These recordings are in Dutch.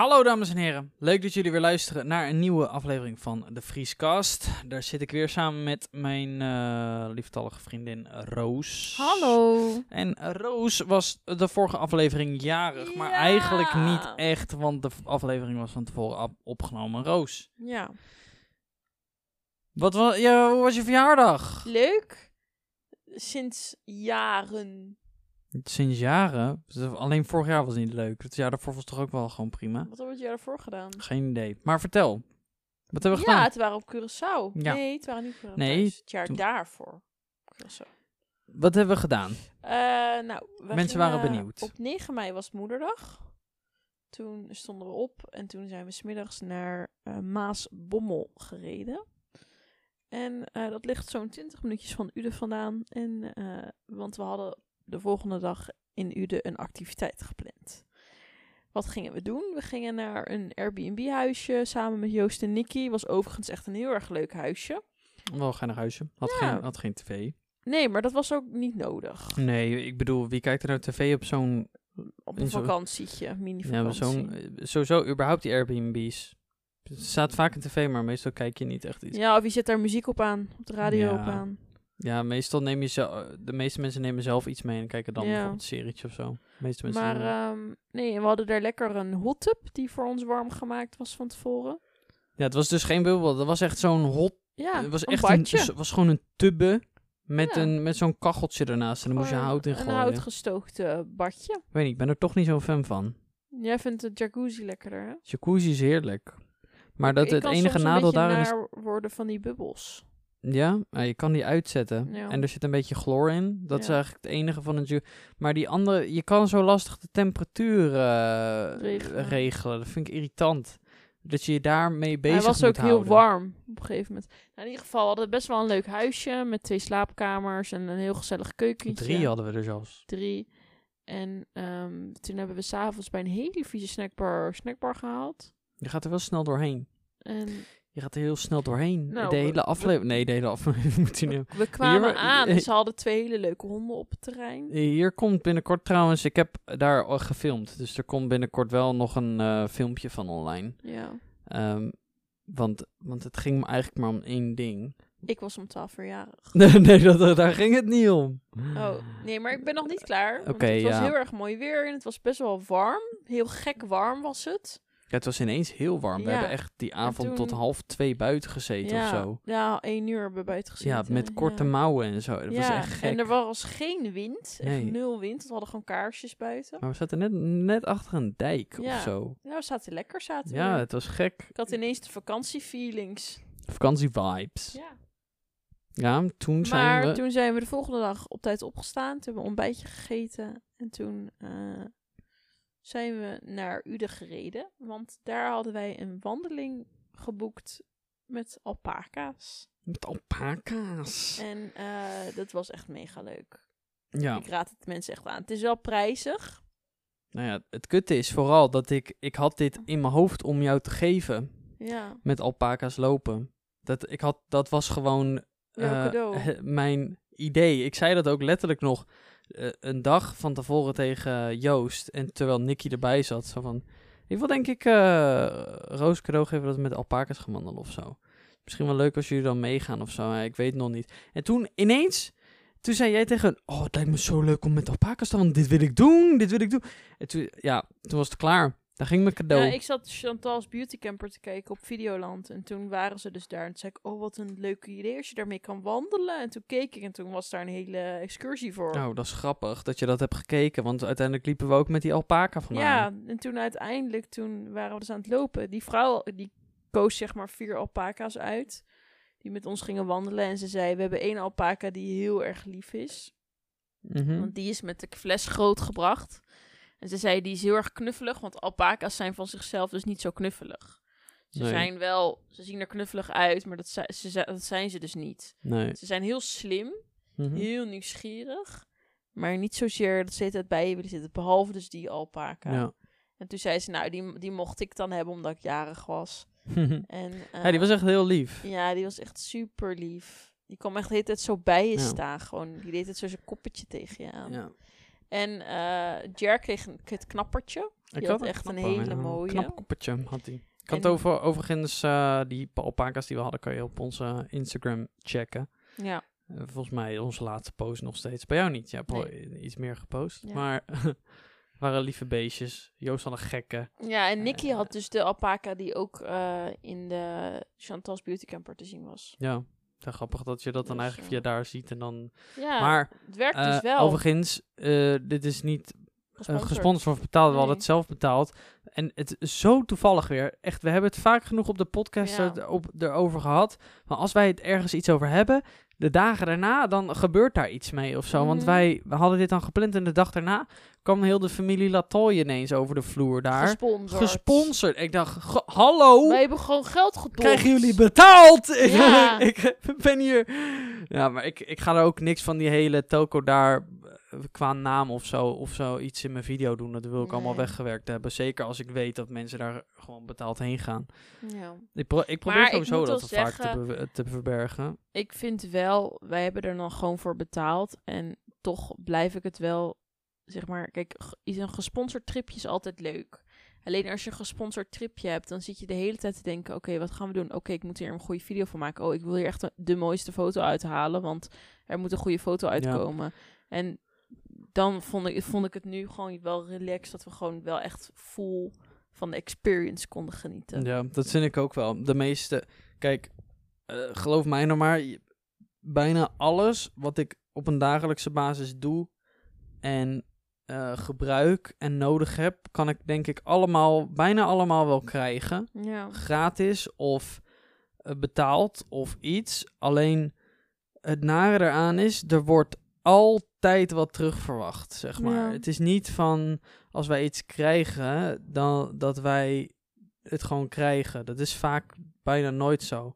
Hallo dames en heren, leuk dat jullie weer luisteren naar een nieuwe aflevering van de Vriescast. Daar zit ik weer samen met mijn eh lieftallige vriendin Roos. Hallo. En Roos was de vorige aflevering jarig, maar eigenlijk niet echt, want de aflevering was van tevoren op- opgenomen. Roos, Ja. wat was, ja, hoe was je verjaardag? Leuk. Sinds jaren. Sinds jaren, alleen vorig jaar was niet leuk. Het jaar daarvoor was toch ook wel gewoon prima? Wat hebben we het jaar daarvoor gedaan? Geen idee. Maar vertel, wat hebben we ja, gedaan? het waren op Curaçao. Ja. Nee, het waren niet Curaçao. Nee, Het jaar toen- daarvoor. Curaçao. Wat hebben we gedaan? Eh, nou, we Mensen waren benieuwd. Op 9 mei was moederdag. Toen stonden we op en toen zijn we smiddags naar eh Maasbommel gereden. En eh, dat ligt zo'n 20 minuutjes van Uden vandaan. En, want we hadden de volgende dag in Uden een activiteit gepland. Wat gingen we doen? We gingen naar een Airbnb-huisje samen met Joost en Nicky. Was overigens echt een heel erg leuk huisje. Wel een geinig huisje. Had, Ja. geen, had geen tv. Nee, maar dat was ook niet nodig. Nee, ik bedoel, wie kijkt er nou tv op zo'n... Op een vakantietje, Ja, mini-vakantie. zo'n... eh, Sowieso, überhaupt die Airbnb's. Er staat vaak een tv, maar meestal kijk je niet echt iets. Ja, Ja, of je zet daar muziek op aan, op de radio Ja. op aan. Meestal neem je zelf... De meeste mensen nemen zelf iets mee en kijken dan Ja. bijvoorbeeld een serietje of zo. De meeste mensen Maar ehm, nee, we hadden daar lekker een hot tub die voor ons warm gemaakt was van tevoren. Ja, het was dus geen bubbel. Dat was echt zo'n hot... Ja, het was een echt een... badje. Het was gewoon een tubbe met, Ja. een, met zo'n kacheltje ernaast. En dan moest je hout in Een gooien. houtgestookte badje. Ik weet niet, ik ben er toch niet zo'n fan van. Jij vindt de jacuzzi lekkerder, hè? Jacuzzi is heerlijk. Maar dat Ik het enige een nadeel daarin is... worden van die bubbels. Ja, je kan die uitzetten. Ja. En er zit een beetje chloor in. Dat is eigenlijk het enige van een ju- Maar die andere, je kan zo lastig de temperatuur eh, Regelen. regelen. Dat vind ik irritant. Dat je je daarmee bezig Hij was ook heel warm op een gegeven moment. Nou, in ieder geval hadden we best wel een leuk huisje met twee slaapkamers en een heel gezellig keukentje. Drie hadden we er zelfs. Drie. En ehm, toen hebben we s'avonds bij een hele vieze snackbar snackbar gehaald. Je gaat er wel snel doorheen. En Je gaat er heel snel doorheen. Nou, de hele aflevering... Nee, de hele aflevering moet je niet... we kwamen Hier- aan en ze hadden twee hele leuke honden op het terrein. Hier komt binnenkort trouwens... Ik heb daar al gefilmd. Dus er komt binnenkort wel nog een eh, filmpje van online. Ja. Ehm, want, want het ging me eigenlijk maar om één ding. Ik was om 12 verjarig. Nee, nee dat, daar ging het niet om. Oh, nee, maar ik ben nog niet klaar. Oké, het was ja. heel erg mooi weer en het was best wel warm. Heel gek warm was het. Ja, het was ineens heel warm. We hebben echt die avond toen- tot half twee buiten gezeten ja, of zo. Ja, één uur hebben we buiten gezeten. Ja, met korte mouwen en zo. Dat was echt gek. en er was geen wind. Echt nul wind. We hadden gewoon kaarsjes buiten. Maar we zaten net, net achter een dijk of zo. Ja, we zaten lekker, zaten Ja, het was gek. Ik had ineens de vakantiefeelings. Vakantievibes. Ja. Ja. toen zijn Maar we... toen zijn we de volgende dag op tijd opgestaan. Toen hebben we een ontbijtje gegeten. En toen eh, zijn we naar Uden gereden. Want daar hadden wij een wandeling geboekt met alpaca's. Met alpaca's. En eh, dat was echt mega leuk. Ja, Ik raad het mensen echt aan. Het is wel prijzig. nou ja, het kutte is vooral dat ik... Ik had dit in mijn hoofd om jou te geven. Ja, Met alpaca's lopen. Dat, ik had, dat was gewoon eh, mijn idee. Ik zei dat ook letterlijk nog een dag van tevoren tegen Joost. En terwijl Nicky erbij zat. Zo van, ik wil denk ik eh Roos cadeau geven dat we met alpaca's gaan of zo. Misschien wel leuk als jullie dan meegaan of zo. Ik weet nog niet. En toen ineens, toen zei jij tegen, oh het lijkt me zo leuk om met alpaca's te wandelen. Dit wil ik doen, dit wil ik doen. En toen, ja, toen was het klaar. Daar ging mijn cadeau. Ja, ik zat Chantal's Beauty Camper te kijken op Videoland. En toen waren ze dus daar. En toen zei ik, oh, wat een leuk idee als je daarmee kan wandelen. En toen keek ik en toen was daar een hele excursie voor. Oh, dat is grappig dat je dat hebt gekeken. Want uiteindelijk liepen we ook met die alpaca vandaan. ja, en toen uiteindelijk, toen waren we dus aan het lopen. Die vrouw, die koos zeg maar vier alpaca's uit. Die met ons gingen wandelen. En ze zei, we hebben één alpaca die heel erg lief is. Mhm. Want die is met de fles grootgebracht. En ze zei, die is heel erg knuffelig. Want alpaca's zijn van zichzelf dus niet zo knuffelig. Ze Nee. zijn wel, ze zien er knuffelig uit, maar dat, ze, zijn ze dus niet. Nee. Ze zijn heel slim, Mhm. heel nieuwsgierig. Maar niet zozeer dat ze het bij je willen zitten. Behalve dus die alpaca. Ja. En toen zei ze, nou, die, die mocht ik dan hebben omdat ik jarig was. En, ja, die was eh, echt heel lief. Ja, die was echt super lief. Die kwam echt de hele tijd zo bij je Ja. staan. Gewoon, die deed het zo zijn koppetje tegen je aan. Ja. En eh Jer kreeg een, het knappertje. Ik had een echt een hele ja, mooie. knap koppertje had hij. Ik het over, overigens, eh, die alpaca's die we hadden, kan je op onze Instagram checken. Ja. Eh, volgens mij onze laatste post nog steeds. Bij jou niet. Je hebt Nee. iets meer gepost. Ja. Maar waren lieve beestjes. Joost had een gekke. Ja, en Nicky had dus de alpaca die ook in de Chantal's Beauty Camper te zien was. Ja, ja, grappig dat je dat dan Dus, eigenlijk eh, via daar ziet. En dan... Ja, maar het werkt eh, dus wel. overigens, eh, dit is niet eh, Gesponsord. gesponsord of betaald. We hadden het zelf betaald. En het is zo toevallig weer. Echt, we hebben het vaak genoeg op de podcast Ja. er- op, erover gehad. Maar als wij het ergens iets over hebben, de dagen daarna, dan gebeurt daar iets mee of zo. Want wij we hadden dit dan gepland en de dag daarna kwam heel de familie Latoye ineens over de vloer daar. Gesponsord. Gesponsord. Ik dacht, "Go- hallo? Wij hebben gewoon geld gedolkt. Krijgen jullie betaald? Ja. ik ben hier. Ja, maar ik, ik ga er ook niks van die hele toko daar qua naam of zo, of zo iets in mijn video doen. Dat wil ik allemaal weggewerkt hebben. Zeker als ik weet dat mensen daar gewoon betaald heen gaan. Ja. Ik, pro- ik probeer Maar sowieso dat vaak te, verbergen. Ik vind wel, wij hebben er dan gewoon voor betaald. En toch blijf ik het wel, zeg maar, kijk, een gesponsord tripje is altijd leuk. Alleen als je een gesponsord tripje hebt, dan zit je de hele tijd te denken, oké, wat gaan we doen? Oké, ik moet hier een goede video van maken. Oh, ik wil hier echt de- de mooiste foto uithalen, want er moet een goede foto uitkomen. En dan vond ik, vond ik het nu gewoon wel relaxed, dat we gewoon wel echt full van de experience konden genieten. Ja, dat vind ik ook wel. De meeste. Kijk, eh, geloof mij nou maar. Bijna alles wat ik op een dagelijkse basis doe en eh, gebruik en nodig heb, kan ik denk ik allemaal, bijna allemaal wel krijgen. Ja. Gratis of eh, betaald of iets. Alleen het nare eraan is, er wordt altijd wat terug verwacht, zeg maar. Ja. Het is niet van als wij iets krijgen, dan dat wij het gewoon krijgen. Dat is vaak bijna nooit zo.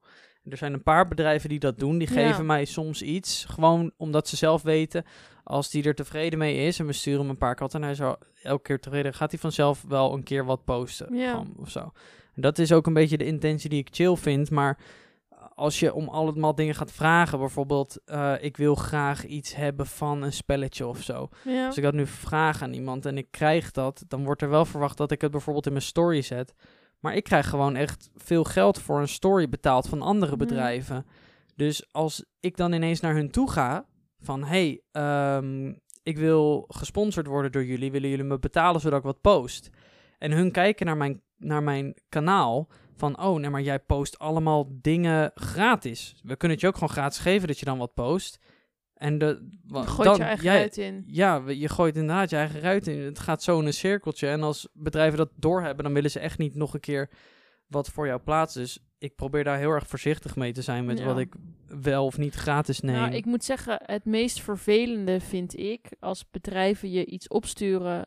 Er zijn een paar bedrijven die dat doen. Die Ja. geven mij soms iets. Gewoon omdat ze zelf weten. Als die er tevreden mee is. En we sturen hem een paar katten. En hij is al elke keer tevreden. Gaat hij vanzelf wel een keer wat posten. Ja. Gewoon, of zo. En dat is ook een beetje de intentie die ik chill vind. Maar als je om allemaal dingen gaat vragen. Bijvoorbeeld. eh, ik wil graag iets hebben van een spelletje of zo. Ja. Als ik dat nu vraag aan iemand en ik krijg dat, dan wordt er wel verwacht dat ik het bijvoorbeeld in mijn story zet. Maar ik krijg gewoon echt veel geld voor een story betaald van andere Mhm. bedrijven. Dus als ik dan ineens naar hun toe ga, van hey, ehm, ik wil gesponsord worden door jullie, willen jullie me betalen zodat ik wat post? En hun kijken naar mijn, naar mijn kanaal van, oh nee, maar jij post allemaal dingen gratis. We kunnen het je ook gewoon gratis geven dat je dan wat post. En de, Je gooit dan, je eigen jij, uit in. ja, je gooit inderdaad je eigen ruit in. Het gaat zo in een cirkeltje. En als bedrijven dat doorhebben, dan willen ze echt niet nog een keer wat voor jou plaatsen. Dus ik probeer daar heel erg voorzichtig mee te zijn met Ja. wat ik wel of niet gratis neem. Nou, ik moet zeggen, het meest vervelende vind ik als bedrijven je iets opsturen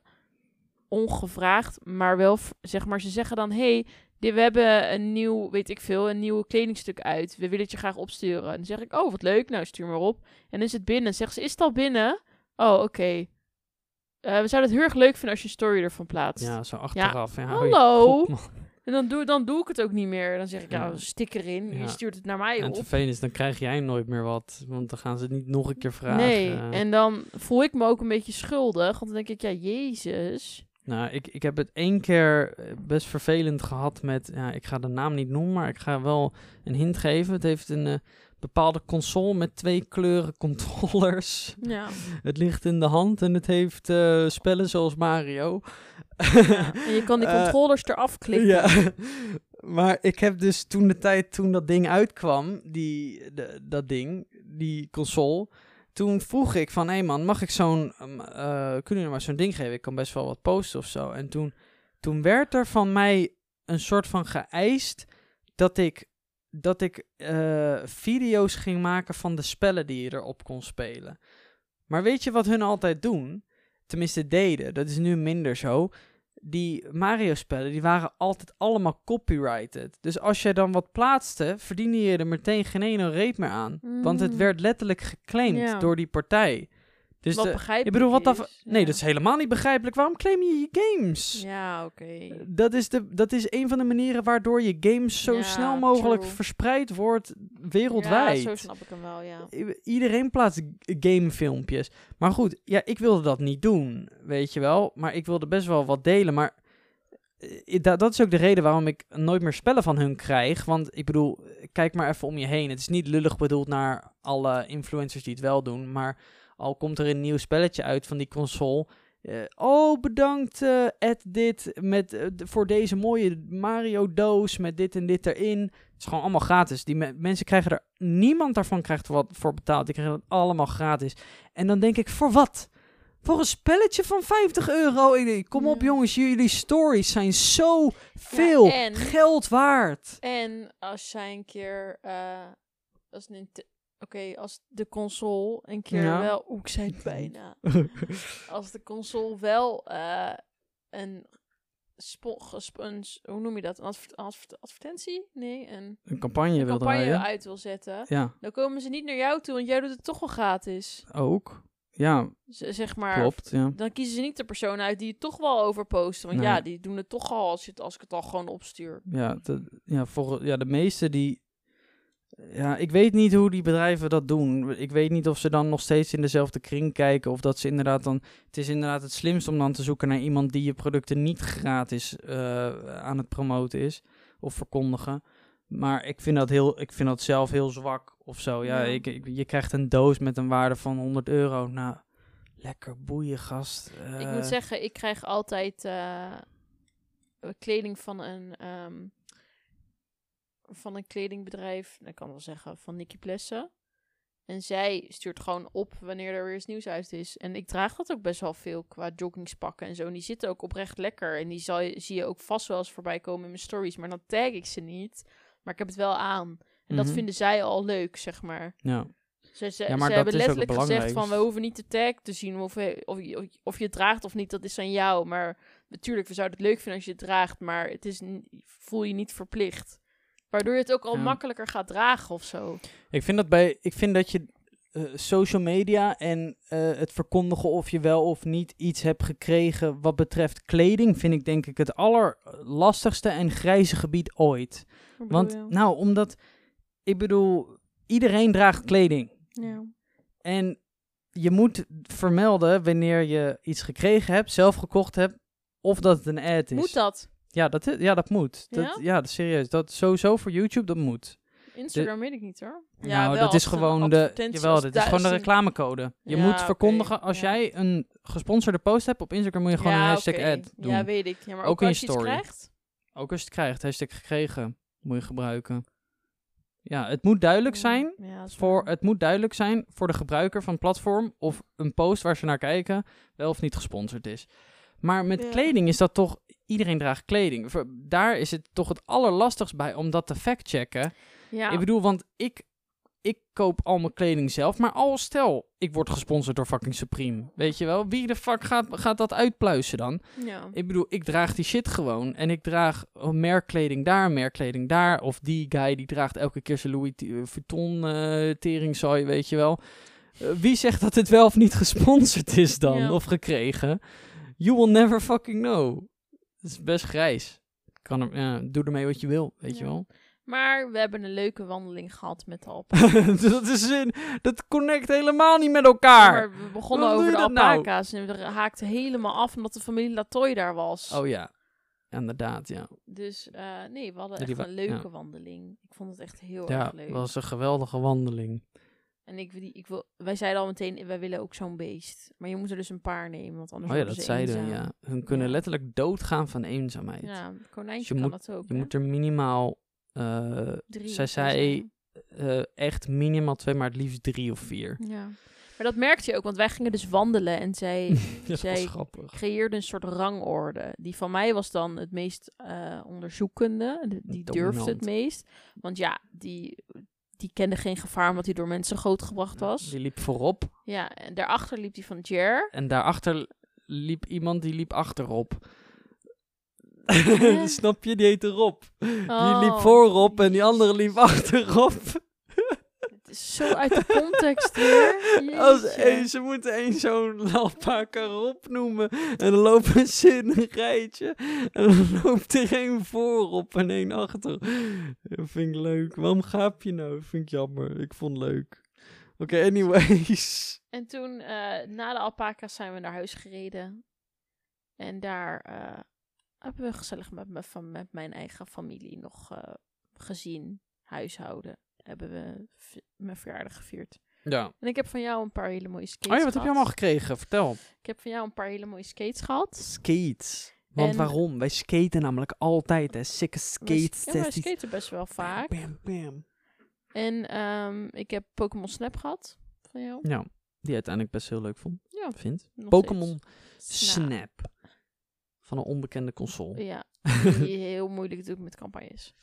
ongevraagd, maar wel, zeg maar, ze zeggen dan, hey, we hebben een nieuw, weet ik veel, een nieuw kledingstuk uit. We willen het je graag opsturen. En dan zeg ik, oh, wat leuk, nou, stuur maar op. En dan is het binnen. Zegt ze, is het al binnen? Oh, oké. Eh, we zouden het heel erg leuk vinden als je een story ervan plaatst. ja, zo achteraf. Ja, Hallo? God. En dan doe, dan doe ik het ook niet meer. Dan zeg ik, ja, Ja. stik erin. Je stuurt het naar mij En op. het vervelend is, dan krijg jij nooit meer wat. Want dan gaan ze het niet nog een keer vragen. Nee, en dan voel ik me ook een beetje schuldig. Want dan denk ik, ja, Jezus. Nou, ik, ik heb het één keer eh, best vervelend gehad met... Ja, ik ga de naam niet noemen, maar ik ga wel een hint geven. Het heeft een eh, bepaalde console met twee kleuren controllers. Ja. Het ligt in de hand en het heeft eh, spellen zoals Mario. ja. En je kan die controllers eraf klikken. Ja, maar ik heb dus toen de tijd, toen dat ding uitkwam, die, de, dat ding, die console, toen vroeg ik van, hé hey man, mag ik zo'n, um, eh, kunnen jullie maar zo'n ding geven? Ik kan best wel wat posten of zo. En toen, toen werd er van mij een soort van geëist dat ik, dat ik eh, video's ging maken van de spellen die je erop kon spelen. Maar weet je wat hun altijd doen? Tenminste deden, dat is nu minder zo die Mario-spellen, die waren altijd allemaal copyrighted. Dus als jij dan wat plaatste, verdiende je er meteen geen ene reet meer aan. Want het Mm. werd letterlijk geclaimd Ja. door die partij. Dus Wat de- ik bedoel, wat dat... Nee, Ja. dat is helemaal niet begrijpelijk. Waarom claim je je games? Ja, oké. Dat is, de, dat is een van de manieren waardoor je games zo Ja, snel mogelijk true. verspreid wordt wereldwijd. Ja, zo snap ik hem wel, ja. Iedereen plaatst gamefilmpjes. Maar goed, ja, ik wilde dat niet doen, weet je wel. Maar ik wilde best wel wat delen. Maar eh, da- dat is ook de reden waarom ik nooit meer spellen van hun krijg. Want ik bedoel, kijk maar even om je heen. Het is niet lullig bedoeld naar alle influencers die het wel doen. Maar al komt er een nieuw spelletje uit van die console. Eh, oh, bedankt eh Ed dit met, eh, voor deze mooie Mario doos met dit en dit erin. Het is gewoon allemaal gratis. Die me- mensen krijgen er, niemand daarvan krijgt er wat voor betaald. Die krijgen het allemaal gratis. En dan denk ik, voor wat? Voor een spelletje van 50 euro? Ik kom op Ja. jongens, jullie stories zijn zo veel en- geld waard. En als zij een keer, als Nint- Oké, als de console een keer Ja. wel, oeh, ik zei het bijna. Als de console wel eh, een, spo- een, hoe noem je dat, een adver- adver- advertentie? Nee, een, Een campagne een wil campagne draaien. uit wil zetten. Ja, Dan komen ze niet naar jou toe, want jij doet het toch wel gratis. ook. Ja, Z- zeg maar, klopt. Ja. dan kiezen ze niet de persoon uit die het toch wel over posten. Want Nee. ja, die doen het toch al als, je het, als ik het al gewoon opstuur. Ja, de, ja, ja, de meeste die. Ja, ik weet niet hoe die bedrijven dat doen. Ik weet niet of ze dan nog steeds in dezelfde kring kijken. Of dat ze inderdaad dan. Het is inderdaad het slimst om dan te zoeken naar iemand die je producten niet gratis eh, aan het promoten is. Of verkondigen. Maar ik vind dat, heel, ik vind dat zelf heel zwak of zo. Ja, Ja. Ik, ik- je krijgt een doos met een waarde van 100 euro. Nou, lekker boeien, gast. Ik Eh, moet zeggen, ik krijg altijd eh, kleding van een, ehm, van een kledingbedrijf. Dat kan wel zeggen, van Nicky Plessen. En zij stuurt gewoon op wanneer er weer eens nieuws uit is. En ik draag dat ook best wel veel qua joggingspakken en zo. En die zitten ook oprecht lekker. En die zal zie je ook vast wel eens voorbij komen in mijn stories. Maar dan tag ik ze niet. Maar ik heb het wel aan. En dat Mhm. vinden zij al leuk, zeg maar. Ja. Ze, ze, Ja, ze hebben letterlijk gezegd van we hoeven niet de tag te zien of, we- of, je- of, je- of je het draagt of niet, dat is aan jou. Maar natuurlijk, we zouden het leuk vinden als je het draagt, maar het is voel je niet verplicht. Waardoor je het ook al Ja. makkelijker gaat dragen of zo. Ik vind dat bij, ik vind dat je eh, social media en eh, het verkondigen of je wel of niet iets hebt gekregen wat betreft kleding, vind ik denk ik het allerlastigste en grijze gebied ooit. Want, je? nou, omdat, ik bedoel, iedereen draagt kleding. ja. En je moet vermelden wanneer je iets gekregen hebt, zelf gekocht hebt, of dat het een ad is. Moet dat? Ja, dat, ja, dat moet. Dat, Ja? ja? dat is serieus. Dat sowieso voor YouTube, dat moet. Instagram weet ik niet hoor. nou, wel dat is gewoon de, jawel, dit is gewoon de reclamecode. Je Ja, moet verkondigen, als ja. jij een gesponsorde post hebt op Instagram, moet je gewoon ja, een hashtag ad doen. Ja, weet ik. Ja, maar Ook ook, als je iets story. krijgt. Ook als je het krijgt, hashtag gekregen, moet je gebruiken. Ja, het moet duidelijk zijn, Ja, dat voor, het moet duidelijk zijn voor de gebruiker van het platform of een post waar ze naar kijken wel of niet gesponsord is. Maar met Ja. kleding is dat toch, iedereen draagt kleding. Daar is het toch het allerlastigst bij om dat te factchecken. ja. Ik bedoel, want ik, ik koop al mijn kleding zelf. Maar al stel, ik word gesponsord door fucking Supreme. Weet je wel? Wie de fuck gaat, gaat dat uitpluizen dan? ja. Ik bedoel, ik draag die shit gewoon. En ik draag merkkleding daar, merkkleding daar. Of die guy die draagt elke keer zijn Louis eh, Vuitton eh teringzooi, weet je wel. Eh, wie zegt dat het wel of niet gesponsord is dan? Ja. Of gekregen? You will never fucking know. Het is best grijs. Kan er, ja, doe ermee wat je wil, weet je Ja. wel. Maar we hebben een leuke wandeling gehad met de alp. dat, is in, dat connect helemaal niet met elkaar. Maar we begonnen over de nou? alpaca's en we haakten helemaal af omdat de familie Latoy daar was. Oh ja, inderdaad, ja. Dus eh, nee, we hadden Ja, echt een leuke ja. wandeling. Ik vond het echt heel Ja, erg leuk. het was een geweldige wandeling. En ik, die, ik wil, wij zeiden al meteen, wij willen ook zo'n beest. Maar je moet er dus een paar nemen, want anders Oh ja, dat ze zeiden, eenzaam. ja. Hun kunnen Ja. letterlijk doodgaan van eenzaamheid. Ja, konijntje Dus kan moet- dat ook. Je hè? moet er minimaal, eh, Drie zij zei eh, echt minimaal twee, maar het liefst drie of vier. Ja. Maar dat merkte je ook, want wij gingen dus wandelen en zij zij creëerde een soort rangorde. Die van mij was dan het meest eh, onderzoekende. De- Die durfde het Dominant. meest. Want ja, die, die kende geen gevaar omdat hij door mensen grootgebracht was. Die liep voorop Ja, en daarachter liep die van Jer. en daarachter liep iemand die liep achterop. Snap je? Die heette Rob. Die liep Oh. voorop en die andere liep achterop. Zo uit de context weer. Als één, ze moeten één zo'n alpaca Rob noemen. En dan lopen ze in een rijtje. En dan loopt er één voorop en één achter. Dat vind ik leuk. Waarom gaap je nou? vind ik jammer. Ik vond het leuk. Oké, anyways. En toen, eh, na de alpaca's, zijn we naar huis gereden. En daar eh, hebben we gezellig met, me, van, met mijn eigen familie nog eh, gezien. Huishouden. Hebben we mijn verjaardag gevierd. Ja. En ik heb van jou een paar hele mooie skates Oh ja, wat heb je gehad. allemaal gekregen? Vertel. Ik heb van jou een paar hele mooie skates gehad. Skates. Want En- waarom? Wij skaten namelijk altijd, hè. Sikke Wij- skates. Ja, wij skaten best wel vaak. Bam, bam. En ehm, ik heb Pokémon Snap gehad van jou. Ja, die uiteindelijk best heel leuk vond. Ja, Vind. Pokémon steeds. Snap. Van een onbekende console. Ja, die heel moeilijk doet met campagnes.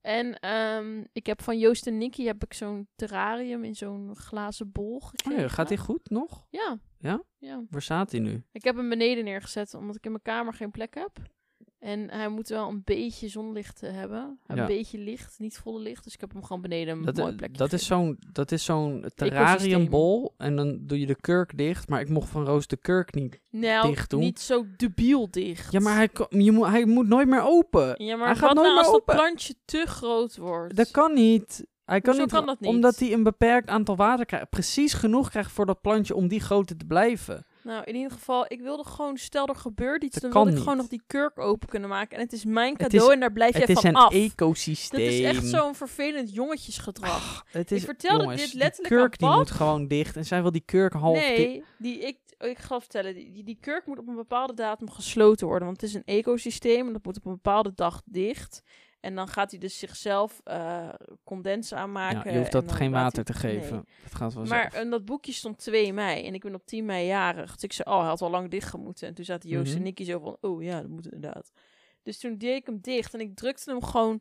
En ehm, ik heb van Joost en Nicky heb ik zo'n terrarium in zo'n glazen bol Oh gekregen. ja, gaat die goed nog? Ja. Ja? Ja. Waar staat hij nu? Ik heb hem beneden neergezet omdat ik in mijn kamer geen plek heb. En hij moet wel een beetje zonlicht eh, hebben. Een Ja. beetje licht, niet volle licht. Dus ik heb hem gewoon beneden een Dat, mooi i- plekje dat, is gegeven. zo'n, dat is zo'n terrariumbol. En dan doe je de kurk dicht. Maar ik mocht van Roos de kurk niet. Nou, dicht doen. niet zo debiel dicht. Ja, maar hij, je moet, hij moet nooit meer open. Ja, maar hij gaat nooit nou meer als dat open. plantje te groot wordt? Dat kan niet. Hij kan niet, kan dat niet? Omdat hij een beperkt aantal water krijgt. Precies genoeg krijgt voor dat plantje om die grootte te blijven. Nou, in ieder geval, ik wilde gewoon, stel er gebeurt iets, Dat dan wil ik niet. gewoon nog die kurk open kunnen maken. En het is mijn Het cadeau is- en daar blijf Het jij is van een af. ecosysteem. Dat is echt zo'n vervelend jongetjesgedrag. Het is, Ik vertelde jongens, dit die letterlijk kurk aan die moet gewoon dicht. En zij wil die kurk half nee, die, ik, ik ga vertellen, die, die, die kurk moet op een bepaalde datum gesloten worden. Want het is een ecosysteem en dat moet op een bepaalde dag dicht. En dan gaat hij dus zichzelf eh, condens aanmaken. Ja, je hoeft dat geen water hij- te geven. Nee. Dat gaat wel Maar in dat boekje stond 2 mei en ik ben op 10 mei jarig. Dus ik zei, oh, hij had al lang dicht gemoeten. En toen zaten Joost Mhm. en Nicky zo van, oh ja, dat moet inderdaad. Dus toen deed ik hem dicht en ik drukte hem gewoon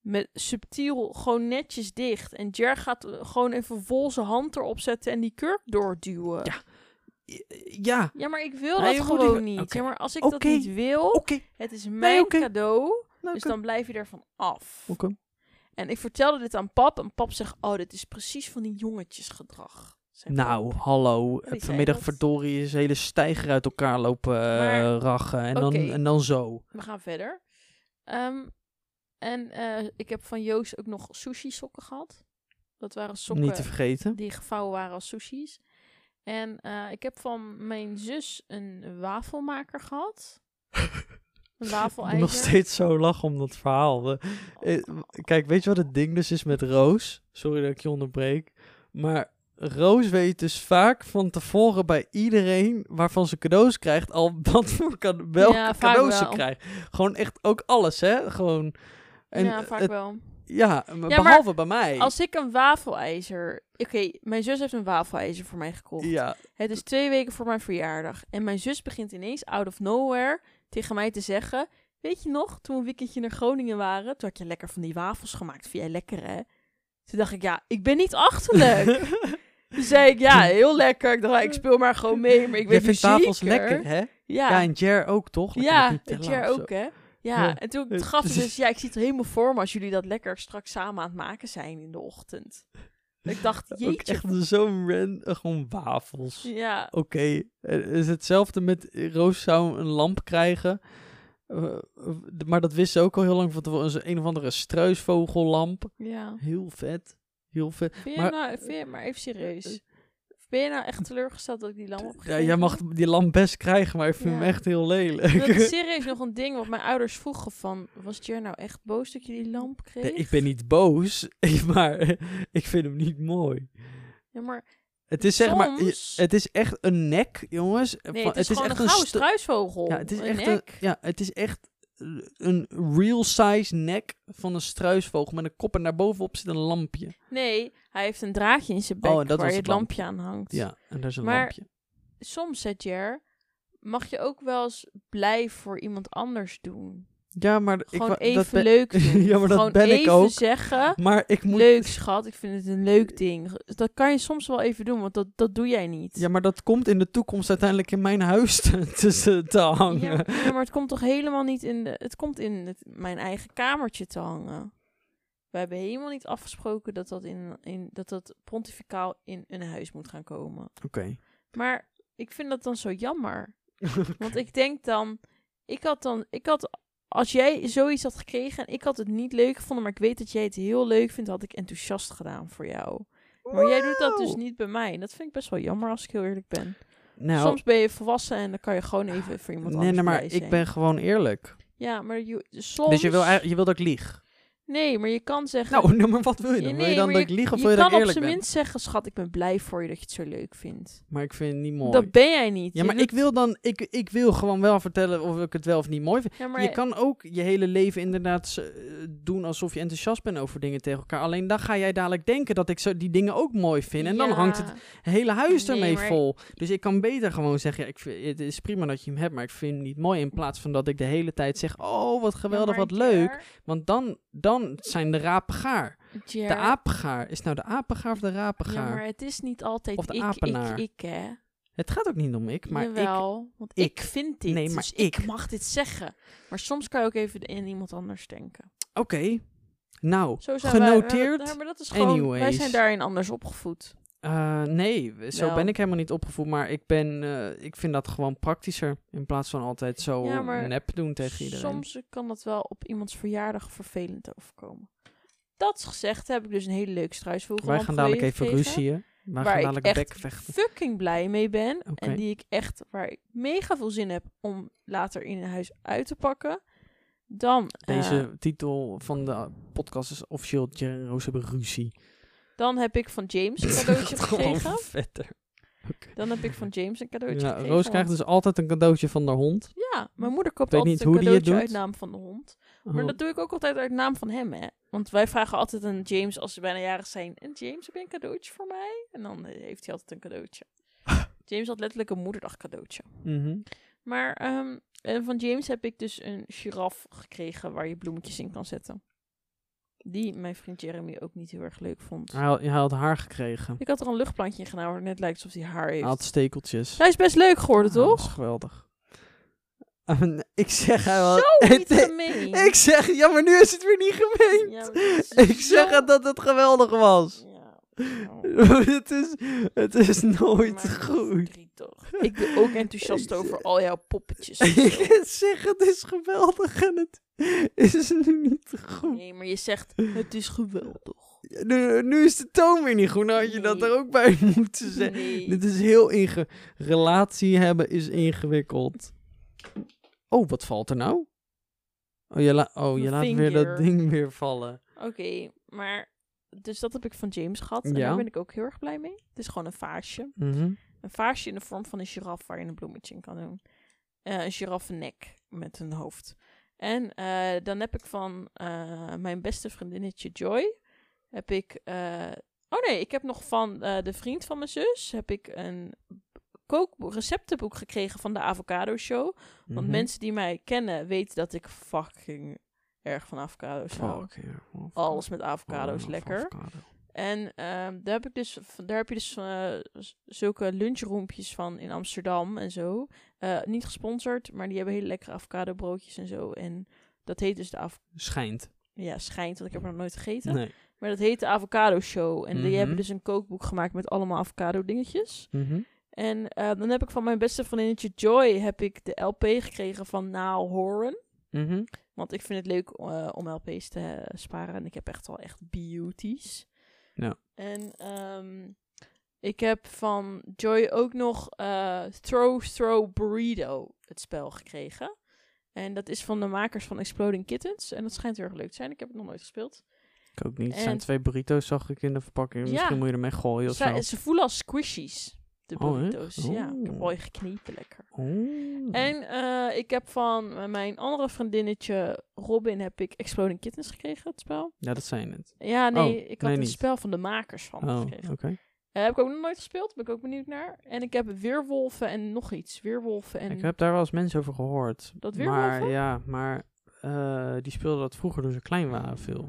met subtiel, gewoon netjes dicht. En Jer gaat eh, gewoon even vol zijn hand erop zetten en die kurk doorduwen. Ja, Ja, Ja, maar ik wil Nee, dat gewoon niet. Ja, maar als ik dat niet wil, het is mijn cadeau, Dus dan blijf je ervan af. Oké. En ik vertelde dit aan pap en pap zegt, oh, dit is precies van die jongetjesgedrag. Nou, pap. hallo. zei Vanmiddag dat. verdorie is hele stijger uit elkaar lopen eh, Maar- rachen. En, dan, en dan zo. We gaan verder. Ehm, en eh, ik heb van Joost ook nog sushi sokken gehad. Dat waren sokken Niet te vergeten. die gevouwen waren als sushis. En eh, ik heb van mijn zus een wafelmaker gehad. Een wafelijzer. nog steeds zo lachen om dat verhaal. Eh, eh, Kijk, weet je wat het ding dus is met Roos? Sorry dat ik je onderbreek. Maar Roos weet dus vaak van tevoren bij iedereen waarvan ze cadeaus krijgt al wat voor cade- welke Ja, cadeaus ze krijgt. Gewoon echt ook alles, hè? Gewoon. En ja, vaak het- wel. ja, behalve bij mij. Als ik een wafelijzer... Oké, mijn zus heeft een wafelijzer voor mij gekocht. Ja, Het is twee weken voor mijn verjaardag. En mijn zus begint ineens out of nowhere tegen mij te zeggen... Weet je nog, toen we een weekendje naar Groningen waren... Toen had je lekker van die wafels gemaakt. Vind jij lekker, hè? Toen dacht ik, ja, ik ben niet achterlijk. toen zei ik, ja, heel lekker. Ik dacht, ja, ik speel maar gewoon mee, maar ik weet vindt niet wafels zeker. lekker, hè? Ja, Ja, en Jer ook, toch? Ja, of zo. ook, hè? Ja, Ja. en toen Het- gaf ze dus, ja, ik zie het helemaal voor me als jullie dat lekker straks samen aan het maken zijn in de ochtend. Ik dacht, Ook jeetje. echt zo'n ran, eh, gewoon wafels. Ja, Oké, het is hetzelfde met Roos zou een lamp krijgen. Eh, eh, maar dat wist ze ook al heel lang van tevoren. Een, of andere struisvogellamp. ja. Heel vet. Heel vet. Vind je Maar- nou, vind maar even serieus. Ben je nou echt teleurgesteld dat ik die lamp heb Ja, jij mag die lamp best krijgen, maar ik vind Ja. hem echt heel lelijk. Dat is serieus nog een ding wat mijn ouders vroegen van... Was Jer nou echt boos dat je die lamp kreeg? Nee, ik ben niet boos, maar ik vind hem niet mooi. Ja, maar Het is zeg maar, het is echt een nek, jongens. nee, het is, gewoon echt een gouden stu- struisvogel. Ja, het is een echt een, nek. ja, het is echt een real size nek van een struisvogel met een kop en daarbovenop zit een lampje. Nee, hij heeft een draadje in zijn bek Oh, en dat waar je het lampje aan hangt. Ja, en daar is een Maar- lampje. Soms, zegt Jer, mag je ook wel eens blij voor iemand anders doen. Ja, maar ik Gewoon wa- even dat ben, leuk doen. Ja, maar dat Gewoon ben ik even ook. zeggen, Maar ik moet. leuk schat, ik vind het een leuk ding. Dat kan je soms wel even doen, want dat, dat doe jij niet. Ja, maar dat komt in de toekomst uiteindelijk in mijn huis te, te, te hangen. Ja, ja, maar het komt toch helemaal niet in de... Het komt in het, mijn eigen kamertje te hangen. we hebben helemaal niet afgesproken dat dat, in, in, dat, dat pontificaal in een huis moet gaan komen. Oké. Maar ik vind dat dan zo jammer. Want ik denk dan, ik had dan, ik had, als jij zoiets had gekregen en ik had het niet leuk gevonden, maar ik weet dat jij het heel leuk vindt, had ik enthousiast gedaan voor jou. Maar jij doet dat dus niet bij mij. En dat vind ik best wel jammer als ik heel eerlijk ben. Nou, Soms ben je volwassen en dan kan je gewoon even voor iemand nee, anders nee, maar ik ben gewoon eerlijk. Ja, maar je, soms... Dus je wil, je wil dat ik lieg? Nee, maar je kan zeggen... Nou, nou, maar wat wil je dan? wil je dan dat ik lieg of je wil je kan dat ik op eerlijk zijn minst zeggen, schat, ik ben blij voor je dat je het zo leuk vindt. Maar ik vind het niet mooi. Dat ben jij niet. ja, Je maar ik wil dan, ik, ik wil gewoon wel vertellen of ik het wel of niet mooi vind. Ja, maar Je kan ook je hele leven inderdaad s- eh, doen alsof je enthousiast bent over dingen tegen elkaar. Alleen dan ga jij dadelijk denken dat ik zo die dingen ook mooi vind. En dan Ja. hangt het hele huis Nee, ermee maar- vol. Dus ik kan beter gewoon zeggen, ja, ik vind, het is prima dat je hem hebt, maar ik vind hem niet mooi. In plaats van dat ik de hele tijd zeg, oh wat geweldig, Ja, maar wat leuk. Want dan, dan zijn de rapen gaar. Jer, De apengaar. Is nou de apengaar of de Ja, rapengaar? maar het is niet altijd Of de ik, apenaar. ik, ik, hè. Het gaat ook niet om ik, maar ik... Jawel, want ik. ik, vind dit. Nee, maar dus ik. ik. mag dit zeggen. Maar soms kan je ook even in iemand anders denken. Oké. Nou, wij- genoteerd. wij- ja, maar dat is gewoon, wij zijn daarin anders opgevoed. Eh, nee, zo ben ik helemaal niet opgevoed. Maar ik, ben, eh, ik vind dat gewoon praktischer. In plaats van altijd zo Ja, maar nep doen tegen iedereen. Soms kan dat wel op iemands verjaardag vervelend overkomen. Dat gezegd heb ik dus een hele leuke struisvogel. Wij gaan dadelijk even ruzieën. Wij waar gaan ik dadelijk echt fucking blij mee ben. En die ik echt, waar ik mega veel zin heb om later in een huis uit te pakken. Dan, eh, Deze titel van de podcast is officieel Jerry Roos hebben ruzie. Dan heb ik van James een cadeautje gekregen. verder. Dan heb ik van James een cadeautje Ja, gekregen. Roos krijgt dus altijd een cadeautje van de hond. Ja, mijn moeder koopt weet altijd niet een hoe die het cadeautje doet. uit naam van de hond. Maar Oh. dat doe ik ook altijd uit naam van hem, hè. Want wij vragen altijd aan James als ze bijna jarig zijn. En James, heb je een cadeautje voor mij? En dan eh, heeft hij altijd een cadeautje. James had letterlijk een moederdag cadeautje. Mhm. Maar ehm, en van James heb ik dus een giraf gekregen waar je bloemetjes in kan zetten. Die mijn vriend Jeremy ook niet heel erg leuk vond. Hij, had, hij had haar gekregen. Ik had er een luchtplantje in gedaan waar het net lijkt alsof hij haar heeft. Hij had stekeltjes. Hij is best leuk geworden, Ah, dat toch? is geweldig. Ik zeg hij wel. Zo niet gemeen. Ik zeg, ja, maar nu is het weer niet gemeen. Ja, maar dit is ik zeg het dat het geweldig was. Ja. Nou. het, is, het is nooit Maar goed. verdrietig. Ik ben ook enthousiast over al jouw poppetjes. ik zeg, het is geweldig en het is nu niet goed. Nee, maar je zegt, het is geweldig. Nu, nu is de toon weer niet goed. Nou had je dat er ook bij moeten zeggen. Nee. Dit is heel inge... Relatie hebben is ingewikkeld. Oh, wat valt er nou? Oh, je, la oh, je laat weer dat ding weer vallen. Oké, maar... Dus dat heb ik van James gehad. En Ja. daar ben ik ook heel erg blij mee. Het is gewoon een vaasje. Mhm. Een vaasje in de vorm van een giraf waar je een bloemetje in kan doen. Eh, een giraffennek met een hoofd. En eh, dan heb ik van eh, mijn beste vriendinnetje Joy... Heb ik... oh nee, ik heb nog van de vriend van mijn zus... Heb ik een kookboek, receptenboek gekregen van de Avocado Show. Want Mhm. mensen die mij kennen weten dat ik fucking erg van avocado's hou. Fuck, ja. Oh, Alles met avocado's oh, lekker. avocado. En ehm, daar, heb ik dus, daar heb je dus eh, zulke lunchroompjes van in Amsterdam en zo. Eh, niet gesponsord, maar die hebben hele lekkere avocado broodjes en zo. En dat heet dus de av Schijnt. ja, schijnt, want ik heb er nog nooit gegeten. Nee. Maar dat heet de Avocado Show. En die Mhm. hebben dus een kookboek gemaakt met allemaal avocado dingetjes. Mhm. En eh, dan heb ik van mijn beste vriendinnetje Joy heb ik de LP gekregen van Naal Mhm. Want ik vind het leuk eh, om LP's te eh, sparen. En ik heb echt wel echt beauties. Ja. En ehm, ik heb van Joy ook nog eh, Throw Throw Burrito, het spel, gekregen. En dat is van de makers van Exploding Kittens. En dat schijnt heel erg leuk te zijn. Ik heb het nog nooit gespeeld. Ik ook niet. Het zijn twee burrito's, zag ik in de verpakking. Ja. Misschien moet je ermee gooien of Zij- zo. ze voelen als squishies, de Oh, burrito's. Ja, ik heb Oh. mooi geknepen lekker. Oh. En eh, ik heb van mijn andere vriendinnetje Robin heb ik Exploding Kittens gekregen, het spel. Ja, dat zei je net. Ja, nee, Oh, ik had nee, een niet. spel van de makers van Oh, gekregen. oké. Eh, heb ik ook nog nooit gespeeld, ben ik ook benieuwd naar. En ik heb Weerwolven en nog iets. Weerwolven en... Ik heb daar wel eens mensen over gehoord. Dat Maar weerwolven? ja, maar eh, die speelden dat vroeger toen ze klein waren veel.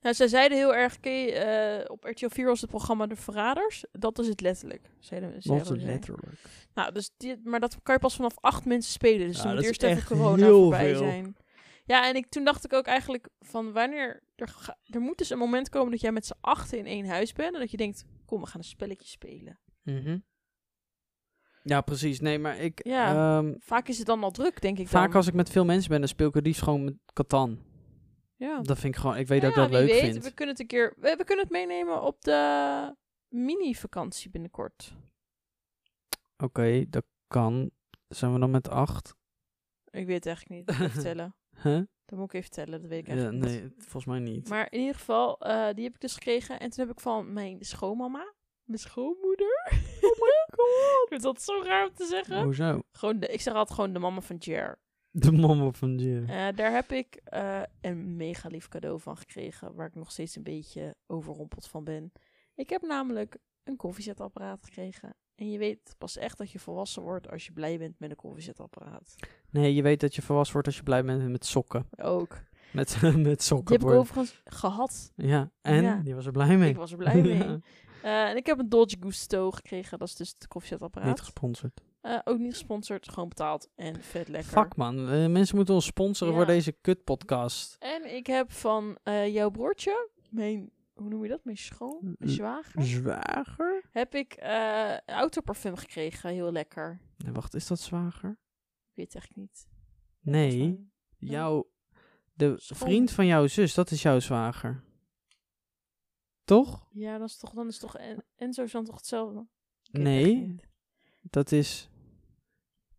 Nou, zij zeiden heel erg, eh, op RTL 4 was het programma De Verraders. Dat is het letterlijk. Zeiden, zeiden is zij. letterlijk. Nou, dus die, maar dat kan je pas vanaf acht mensen spelen. Dus Ja, dan moet eerst even corona voorbij veel. zijn. Ja, en ik, toen dacht ik ook eigenlijk van wanneer... Er, ga- er moet dus een moment komen dat jij met z'n achten in één huis bent. En dat je denkt, kom, we gaan een spelletje spelen. Mhm. Ja, precies. Nee, maar ik... Ja. ehm, Vaak is het dan al druk, denk ik vaak dan. als ik met veel mensen ben, dan speel ik het liefst gewoon met Catan. Ja. Dat vind ik gewoon... Ik weet dat ik Ja, dat wie leuk weet, vind. We kunnen het een keer... We, we kunnen het meenemen op de mini-vakantie binnenkort. Oké, dat kan. Zijn we dan met acht? Ik weet het eigenlijk niet. Even tellen. Huh? Dat moet ik even tellen, dat weet ik Ja, eigenlijk niet. nee, volgens mij niet. Maar in ieder geval, eh, die heb ik dus gekregen. En toen heb ik van mijn schoonmama, mijn schoonmoeder. Oh my god. ik vind dat zo raar om te zeggen. Hoezo? Gewoon de, ik zeg altijd gewoon de mama van Jer. De mama van Jim. Eh, daar heb ik eh, een mega lief cadeau van gekregen. Waar ik nog steeds een beetje overrompeld van ben. Ik heb namelijk een koffiezetapparaat gekregen. En je weet pas echt dat je volwassen wordt als je blij bent met een koffiezetapparaat. Nee, je weet dat je volwassen wordt als je blij bent met sokken. Ook. Met, met Die sokken. heb ik overigens gehad. Ja, en? Ja. Die was er blij mee. Ik was er blij mee. Ja, Eh, en ik heb een Dolce Gusto gekregen. Dat is dus het koffiezetapparaat. Niet gesponsord. Eh, ook niet gesponsord, gewoon betaald en vet lekker. Fuck man, mensen moeten ons sponsoren Ja. voor deze kut podcast. En ik heb van eh, jouw broertje, mijn, hoe noem je dat, mijn schoon, mijn zwager, Zwager? heb ik eh autoparfum gekregen, heel lekker. Nee, wacht, is dat zwager? Ik weet het echt niet. Nee, jouw, de Schoon. vriend van jouw zus, dat is jouw zwager. Toch? Ja, dat is toch, dan is toch en, is dan toch hetzelfde? Nee. Dat is,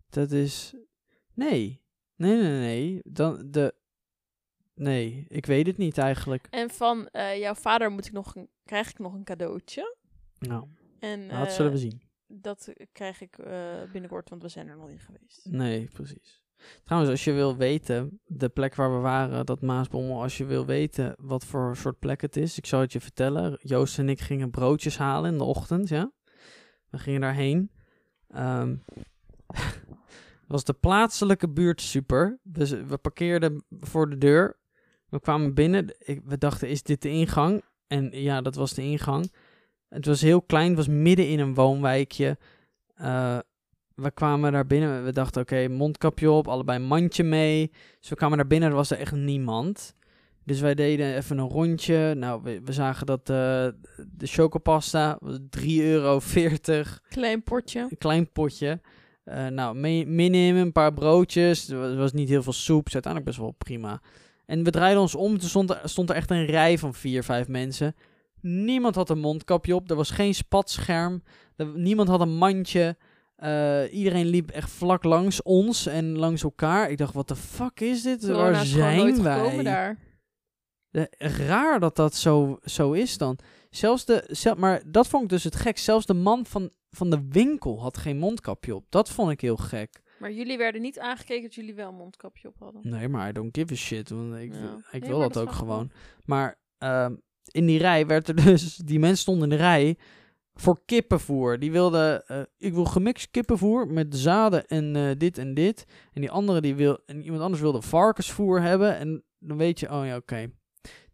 dat is, nee. Nee, nee, nee, dan de, nee, ik weet het niet eigenlijk. En van eh, jouw vader moet ik nog een, krijg ik nog een cadeautje. Nou, En nou, dat zullen we eh, zien. dat krijg ik eh, binnenkort, want we zijn er nog niet geweest. Nee, precies. Trouwens, als je wil weten, de plek waar we waren, dat Maasbommel, als je wil weten wat voor soort plek het is, ik zal het je vertellen. Joost en ik gingen broodjes halen in de ochtend, ja. We gingen daarheen. Ehm was de plaatselijke buurt super. We, parkeerden voor de deur. We kwamen binnen. Ik, we dachten, is dit de ingang? En ja, dat was de ingang. Het was heel klein, het was midden in een woonwijkje. Eh, we kwamen daar binnen. We dachten, oké, mondkapje op, allebei een mandje mee. Dus we kwamen daar binnen, er was er echt niemand. Dus wij deden even een rondje. Nou, we, we zagen dat eh, de chocopasta was 3,40 euro. Klein potje. Een klein potje. Eh, nou, mee, meenemen, een paar broodjes. Er was, was niet heel veel soep. Dus uiteindelijk best wel prima. En we draaiden ons om. Toen stond er, stond er echt een rij van vier, vijf mensen. Niemand had een mondkapje op. Er was geen spatscherm. Er- niemand had een mandje. Eh, iedereen liep echt vlak langs ons en langs elkaar. Ik dacht, wat de fuck is dit? Corona Waar zijn wij? daar. De- raar dat dat zo, zo is dan. Zelfs de, zel, maar dat vond ik dus het gek. Zelfs de man van, van de winkel had geen mondkapje op. Dat vond ik heel gek. Maar jullie werden niet aangekeken dat jullie wel een mondkapje op hadden. Nee, maar I don't give a shit. Want ik, Ja. ik Nee, wil dat dat ook gewoon. Maar ehm, in die rij werd er dus... Die mensen stonden in de rij voor kippenvoer. Die wilden... eh, ik wil gemixt kippenvoer met zaden en eh, dit en dit. En die andere die wil... En iemand anders wilde varkensvoer hebben. En dan weet je... Oh ja, oké.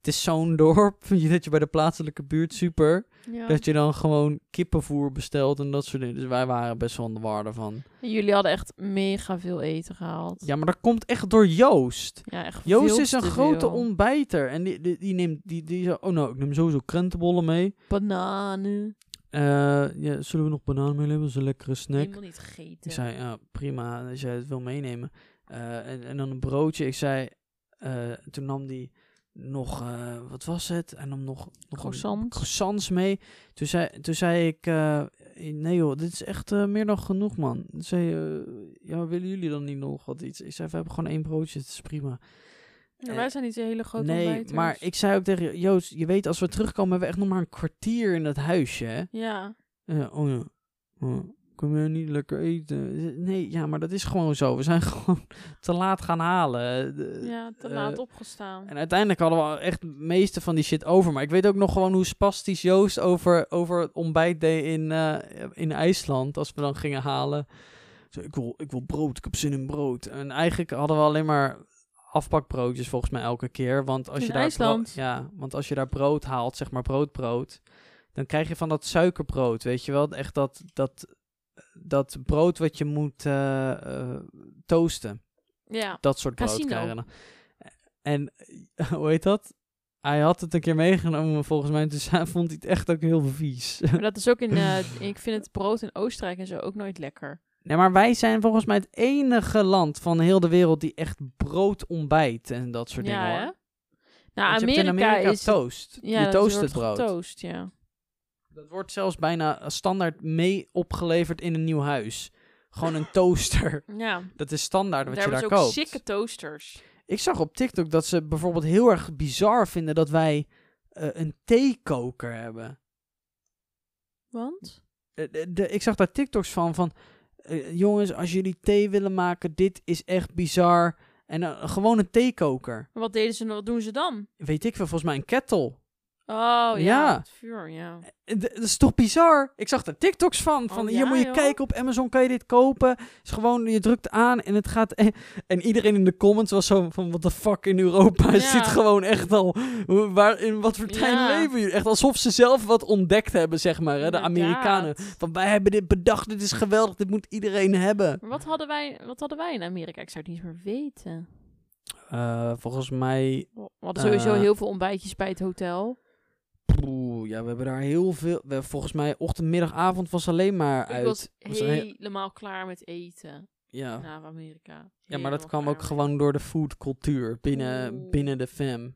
Het is zo'n dorp. Dat je bij de plaatselijke buurt super... Ja. Dat je dan gewoon kippenvoer bestelt en dat soort dingen. Dus wij waren best wel de war daarvan. En jullie hadden echt mega veel eten gehaald. Ja, maar dat komt echt door Joost. Ja, echt Joost is een te grote veel. ontbijter. En die, die, die neemt... Die, die oh nou, ik neem sowieso krentenbollen mee. Bananen. Eh, ja, zullen we nog bananen mee hebben? Dat is een lekkere snack. Helemaal niet gegeten. Ik zei, ja, prima, als jij het wil meenemen. Eh, en, en dan een broodje. Ik zei... eh, toen nam die nog... eh, wat was het? En nam nog... nog een- Croissants. croissants mee. Toen zei, toen zei ik, eh, nee joh, dit is echt eh, meer dan genoeg man. Toen zei ja, willen jullie dan niet nog wat iets? Ik zei, we hebben gewoon één broodje, het is prima. Wij zijn niet een hele grote nee, ontbijters. maar ik zei ook tegen Joost, je weet, als we terugkomen hebben we echt nog maar een kwartier in dat huisje, hè? Ja. Ja, oh ja, oh, kunnen we niet lekker eten? Nee, ja, maar dat is gewoon zo. We zijn gewoon te laat gaan halen. Ja, te eh, laat opgestaan. en uiteindelijk hadden we echt het meeste van die shit over. Maar ik weet ook nog gewoon hoe spastisch Joost over, over het ontbijt deed in, eh, in IJsland. Als we dan gingen halen. Zo, ik, wil, ik wil brood, ik heb zin in brood. En eigenlijk hadden we alleen maar afpakbroodjes volgens mij elke keer. Want als In je daar IJsland? ja, want als je daar brood haalt, zeg maar broodbrood. Dan krijg je van dat suikerbrood, weet je wel. Echt dat, dat, dat brood wat je moet eh, toasten. Ja. Dat soort brood Casino. krijgen. En eh, hoe heet dat? Hij had het een keer meegenomen volgens mij. Dus hij vond hij het echt ook heel vies. Maar dat is ook in, ik vind het brood in Oostenrijk en zo ook nooit lekker. Nee, maar wij zijn volgens mij het enige land van heel de wereld die echt brood ontbijt en dat soort ja, dingen hè? hoor. Nou, Amerika, in Amerika is... toast. Ja, je toast het brood. Getoast, ja. Dat wordt zelfs bijna standaard mee opgeleverd in een nieuw huis. Gewoon een toaster. Ja, Dat is standaard wat daar je daar hebben ook koopt. sikke toasters. Ik zag op TikTok dat ze bijvoorbeeld heel erg bizar vinden dat wij eh, een theekoker hebben. Want? Eh, de, de- ik zag daar TikToks van, van eh, jongens, als jullie thee willen maken, dit is echt bizar. En gewoon een theekoker. Wat deden ze, wat doen ze dan? Weet ik veel, volgens mij een kettle. Oh, ja, Ja. het vuur, ja. Eh, Dat is toch bizar? Ik zag daar TikToks van. Van Oh, hier ja, moet je joh? kijken op Amazon, kan je dit kopen? Het is gewoon, je drukt aan en het gaat. En, en iedereen in de comments was zo van: what the fuck in Europa Ja. zit gewoon echt al. Waar, in wat voor tijd Ja. leven jullie? Echt alsof ze zelf wat ontdekt hebben, zeg maar. Hè? De. Amerikanen. Van wij hebben dit bedacht, dit is geweldig, dit moet iedereen hebben. Maar wat hadden, wij, wat hadden wij in Amerika? Ik zou het niet meer weten. Eh, volgens mij. We hadden sowieso Eh. heel veel ontbijtjes bij het hotel. Oeh, ja, we hebben daar heel veel. We, volgens mij ochtend, middag, avond was alleen maar uit. Ik was Was he- helemaal klaar met eten ja. naar Amerika. Ja, maar dat kwam ook gewoon door de foodcultuur binnen, Oeh. binnen de fam.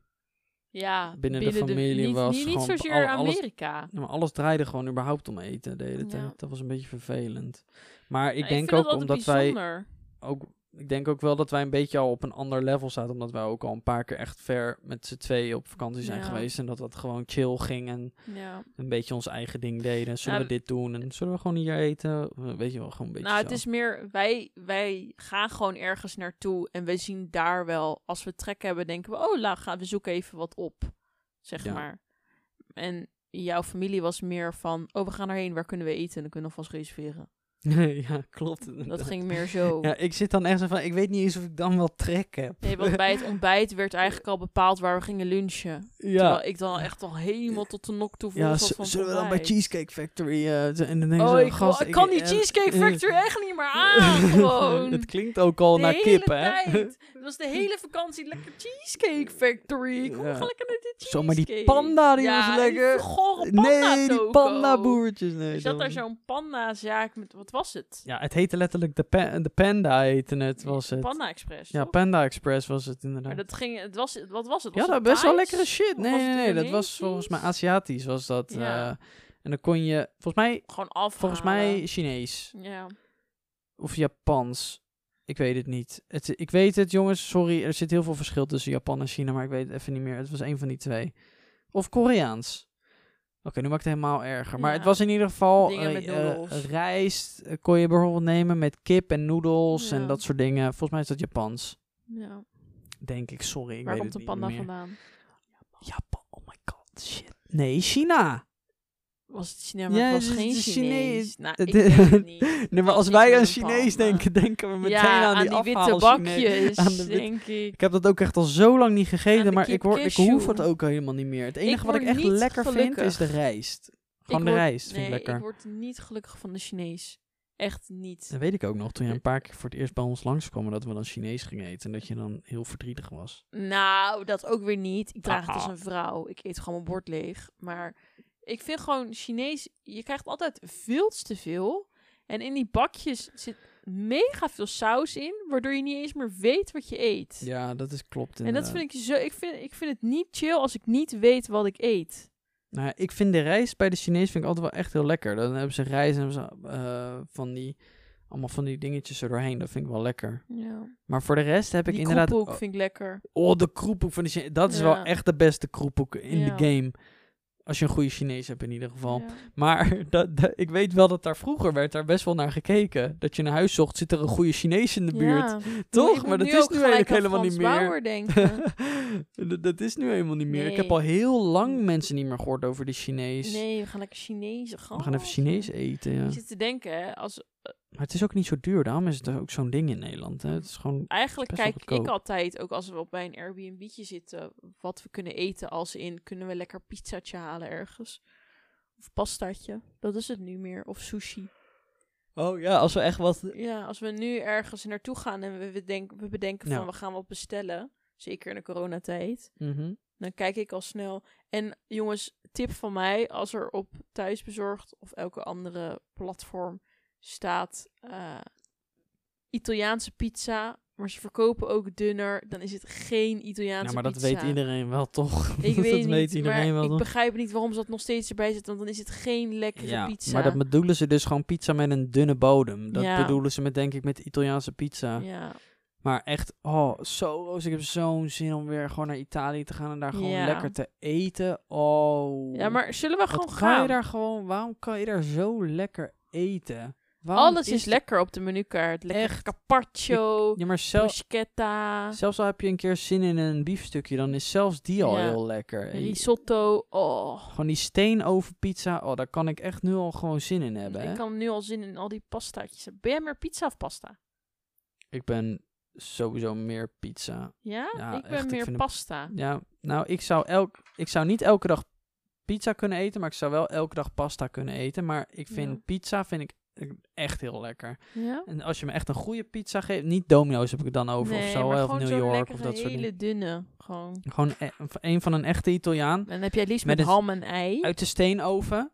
Ja, binnen de familie niet, was niet, niet zozeer al- alles- Amerika. Ja, maar alles draaide gewoon überhaupt om eten de hele Ja. tijd. Dat was een beetje vervelend. Maar ik denk ook omdat wij ook. Ik denk ook wel dat wij een beetje al op een ander level zaten. Omdat wij ook al een paar keer echt ver met z'n tweeën op vakantie zijn Ja. geweest. En dat dat gewoon chill ging. En Ja. een beetje ons eigen ding deden. Zullen Nou, we dit doen? En zullen we gewoon hier eten? Weet je wel, gewoon een beetje Nou, het is meer, wij, wij gaan gewoon ergens naartoe en we zien daar wel, als we trek hebben, denken we, oh, la, gaan we zoeken even wat op, zeg Ja. maar. En jouw familie was meer van, oh, we gaan erheen, waar kunnen we eten? Dan kunnen we vast reserveren. Ja, klopt. Dat ging meer zo. Ja, ik zit dan echt zo van, ik weet niet eens of ik dan wel trek heb. Nee, want bij het ontbijt werd eigenlijk al bepaald waar we gingen lunchen. Terwijl ik dan echt al helemaal tot de nok toe Ja, van zullen we dan bij. Cheesecake Factory z- en dan denk Oh, zo, ik, gast, ik kan die Cheesecake Factory echt niet meer aan, gewoon. het klinkt ook al de naar kip, hè? Het was de hele vakantie lekker Cheesecake Factory. Kom, Ja. lekker naar de Zo, maar die cheesecake. panda, die ja, was lekker. Die panda nee, die toko. panda-boertjes. Nee, Er zat daar zo'n pandazaak met, wat was het? Ja, het heette letterlijk de, de Panda heette het, was het. Panda Express, Ja, toch? Panda Express was het inderdaad. Maar dat ging, het was, wat was het? ja, Was dat best wel lekkere shit. Nee, was nee, nee, dat was volgens mij Aziatisch was dat. Ja. eh, en dan kon je, volgens mij, Gewoon afhalen. volgens mij Chinees. Ja. Of Japans. Ik weet het niet. Het, ik weet het, jongens. Sorry, er zit heel veel verschil tussen Japan en China, maar ik weet het even niet meer. Het was een van die twee. Of Koreaans. Oké, nu maakt het helemaal erger. Maar Ja. het was in ieder geval eh, eh, rijst eh, kon je bijvoorbeeld nemen met kip en noedels en dat soort dingen. Volgens mij is dat Japans. ja. Denk ik, sorry. Ik Waar weet komt de panda niet meer. vandaan? Japan, oh my god, shit. Nee, China. Was het China, maar Ja, het was geen Chinees. Chinees. Nou, ik het niet. Nee, maar als wij aan Chinees denken, denken we meteen ja, aan die, witte afhaal-Chinees. bakjes, Aan de witte- denk ik. Ik heb dat ook echt al zo lang niet gegeten, maar ik, word, ik hoef het ook helemaal niet meer. Het enige wat ik echt lekker vind is de rijst. Gewoon de word- rijst vind nee, ik lekker. ik word niet gelukkig van de Chinees. Echt niet. Dat weet ik ook nog, toen je een paar keer voor het eerst bij ons langskwam dat we dan Chinees gingen eten en dat je dan heel verdrietig was. Nou, dat ook weer niet. Ik draag het als Ah. een vrouw. Ik eet gewoon mijn bord leeg. Maar ik vind gewoon Chinees... Je krijgt altijd veel te veel. En in die bakjes zit mega veel saus in. Waardoor je niet eens meer weet wat je eet. Ja, dat is klopt en inderdaad. dat vind ik zo... Ik vind, ik vind het niet chill als ik niet weet wat ik eet. Nou, ik vind de rijst bij de Chinees vind ik altijd wel echt heel lekker. Dan hebben ze rijst en ze eh, van die, allemaal van die dingetjes er doorheen. Dat vind ik wel lekker. Ja. Maar voor de rest heb ik Die inderdaad... kroephoek vind ik lekker. Oh, de kroephoek van de Chinees. Dat is wel echt de beste kroephoek in Ja. de game. Als je een goede Chinees hebt in ieder geval. Ja. Maar dat, dat- ik weet wel dat daar vroeger werd daar best wel naar gekeken. Dat je naar huis zocht, zit er een goede Chinees in de buurt. Ja. Toch? Ik Maar dat is nu eigenlijk helemaal niet meer. Dat, dat is nu helemaal niet meer. Ik heb al heel lang mensen niet meer gehoord over de Chinees. Nee, we gaan lekker Chinees. We gaan even Chinees eten, ja. Ik zit te denken, hè, als, Maar het is ook niet zo duur. Daarom is het ook zo'n ding in Nederland. Hè. Het is gewoon... eigenlijk kijk ik altijd, ook als we op bij een Airbnb'tje zitten, wat we kunnen eten als in, kunnen we lekker pizzatje halen ergens? Of pastaatje, dat is het nu meer. Of sushi. Oh ja, als we echt wat... Ja, als we nu ergens naartoe gaan en we, denk, we bedenken Ja. van we gaan wat bestellen, Zeker in de coronatijd. Mhm. Dan kijk ik al snel. En jongens, tip van mij, als er op thuisbezorgd of elke andere platform staat eh, Italiaanse pizza, maar ze verkopen ook dunner, dan is het geen Italiaanse Ja, maar dat pizza. weet iedereen wel toch? Ik weet dat niet, weet iedereen maar wel ik toch? begrijp niet waarom ze dat nog steeds erbij zetten, want dan is het geen lekkere Ja, pizza. maar dat bedoelen ze dus gewoon pizza met een dunne bodem. Dat Ja. bedoelen ze met, denk ik, met Italiaanse pizza. Ja, Maar echt, oh, zo Roos. Ik heb zo'n zin om weer gewoon naar Italië te gaan en daar gewoon Ja. lekker te eten. Oh. ja maar zullen we gewoon kan gaan? je daar gewoon, waarom kan je daar zo lekker eten? Waarom Alles is, lekker op de menukaart. Lekker Echt? carpaccio, Ja, maar zelfs, al heb je een keer zin in een biefstukje, dan is zelfs die al Ja. heel lekker. Risotto. Oh, Gewoon die steenovenpizza, oh, daar kan ik echt nu al gewoon zin in hebben. Hè? ik kan nu al zin in al die pastaatjes. Ben jij meer pizza of pasta? Ik ben sowieso meer pizza. Ja, Ja, ik ben echt, ik meer het- pasta. Ja, nou, ik zou, elk, ik zou niet elke dag pizza kunnen eten, maar ik zou wel elke dag pasta kunnen eten. Maar ik vind Ja. pizza vind ik echt heel lekker. Ja? En als je me echt een goede pizza geeft, niet Domino's heb ik het dan over nee, of zo, of New York lekkere, of dat soort hele dingen. dunne. Gewoon. Gewoon e- een van een echte Italiaan En dan heb jij het liefst Met met, ham en ei. uit de steenoven.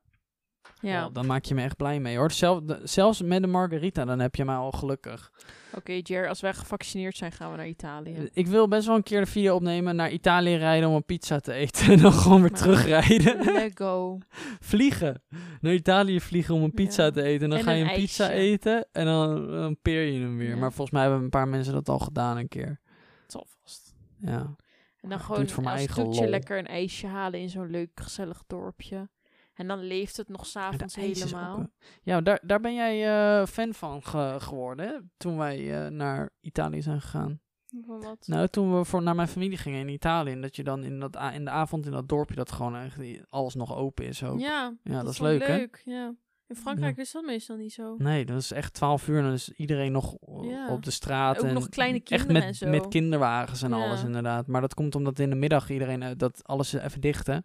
Ja. Dan maak je me echt blij mee hoor. Zelf, zelfs met de margarita, dan heb je mij al gelukkig. Oké, Jer, als wij gevaccineerd zijn, gaan we naar Italië. Ik wil best wel een keer de video opnemen, naar Italië rijden om een pizza te eten. En dan gewoon weer Maar- terugrijden. Let's go. vliegen. Naar Italië vliegen om een pizza Ja. te eten. En dan En ga je een een pizza eten en dan, dan peer je hem weer. Ja. Maar volgens mij hebben een paar mensen dat al gedaan een keer. Het zal vast. Ja. En dan gewoon voor mijn als toetje lekker een ijsje halen in zo'n leuk gezellig dorpje. En dan leeft het nog s'avonds ook, helemaal. eh, ja, daar, daar ben jij eh, fan van ge- geworden, hè? Toen wij eh, naar Italië zijn gegaan. Van wat? Nou, toen we voor, naar mijn familie gingen in Italië. En dat je dan in, dat, in de avond in dat dorpje, dat gewoon echt alles nog open is ook. ja, Ja, dat is leuk, hè? leuk. Ja. In Frankrijk is dat meestal niet zo. Nee, dat is echt 12 uur en dan is iedereen nog Ja. op de straat. Ook en nog kleine echt kinderen met, en zo. met kinderwagens en Ja. alles inderdaad. Maar dat komt omdat in de middag iedereen, dat alles even dicht hè.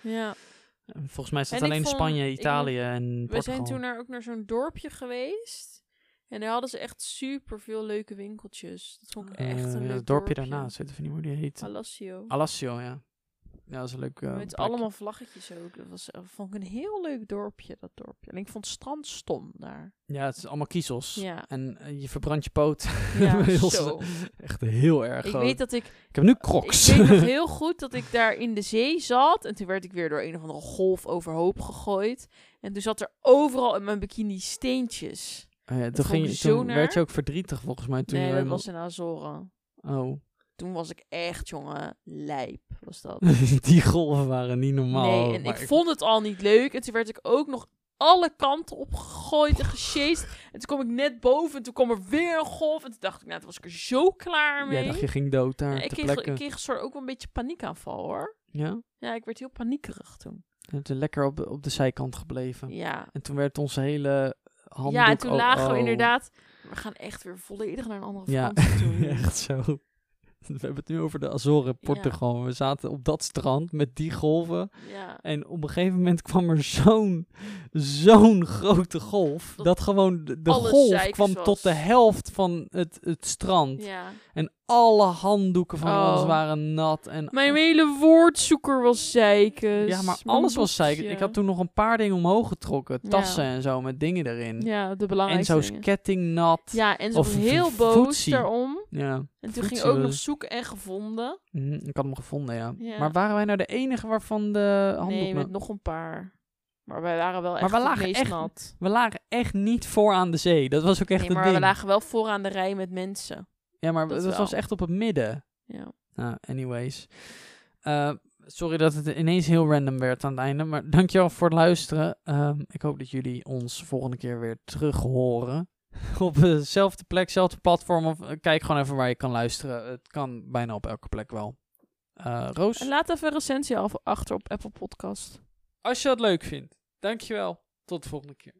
Ja. En Volgens mij is dat En ik alleen vond- Spanje, ik Italië en We Portugal. zijn toen naar, ook naar zo'n dorpje geweest. En daar hadden ze echt super veel leuke winkeltjes. Dat vond ik echt Eh, een ja, leuk het dorpje dorpje. daarnaast, weet even niet hoe die heet. Palacio. Alassio, ja. Ja, dat is een leuk eh, Met allemaal vlaggetjes ook. Dat was, eh, vond ik een heel leuk dorpje, dat dorpje. En ik vond het strand stom daar. Ja, het is allemaal kiezels. Ja. En eh, je verbrandt je poot. Ja, Heel zo. Echt heel erg Ik weet dat ik... Ik heb nu Ik crocs. weet nog heel goed dat ik daar in de zee zat. En toen werd ik weer door een of andere golf overhoop gegooid. En toen zat er overal in mijn bikini steentjes. Oh ja, toen ging ik toen werd je ook verdrietig volgens mij. Toen nee, je dat was in Azoren. Oh, Toen was ik echt, jongen, lijp was dat. die golven waren niet normaal. nee, en ik vond het al niet leuk. En toen werd ik ook nog alle kanten opgegooid en gesjeest. En toen kwam ik net boven en toen kwam er weer een golf. En toen dacht ik, nou, toen was ik er zo klaar mee. Jij dacht je ging dood daar Ja, ik, kreeg, ik kreeg een soort ook wel een beetje paniekaanval, hoor. Ja? Ja, ik werd heel paniekerig toen. En toen lekker op, op de zijkant gebleven. Ja, En toen werd onze hele handdoek... ja en toen oh, lagen we oh. inderdaad... We gaan echt weer volledig naar een andere Ja, toe. echt zo. We hebben het nu over de Azoren, Portugal. We zaten op dat strand met die golven. Ja, En op een gegeven moment kwam er zo'n zo'n grote golf. Dat, Dat gewoon de, golf kwam was. tot de helft van het, het strand. ja. En alle handdoeken van Oh. ons waren nat. En Mijn hele woordzoeker was zeikers. ja, maar alles was boekje. Ik had toen nog een paar dingen omhoog getrokken. Tassen en zo met dingen erin. Ja, de en belangrijkste zo's dingen. ketting nat. Ja, en v- heel boos daarom. Ja. En toen ging ook nog zoeken en gevonden. Mhm, ik had hem gevonden, ja. Ja. Maar waren wij nou de enige waarvan de handdoek... Nee, met nog een paar. Maar wij waren wel Maar echt we het lagen echt- nat. We lagen echt niet voor aan de zee. Dat was ook echt Nee, maar ding. we lagen wel vooraan de rij met mensen. Ja, maar dat dat was echt op het midden. Ja. Nou, anyways. Eh, sorry dat het ineens heel random werd aan het einde. Maar dankjewel voor het luisteren. Ehm, ik hoop dat jullie ons volgende keer weer terug horen. op dezelfde plek, dezelfde platform. Of eh, kijk gewoon even waar je kan luisteren. Het kan bijna op elke plek wel. Eh, Roos, En laat even een recensie achter op Apple Podcast. als je dat leuk vindt, dankjewel. Tot de volgende keer.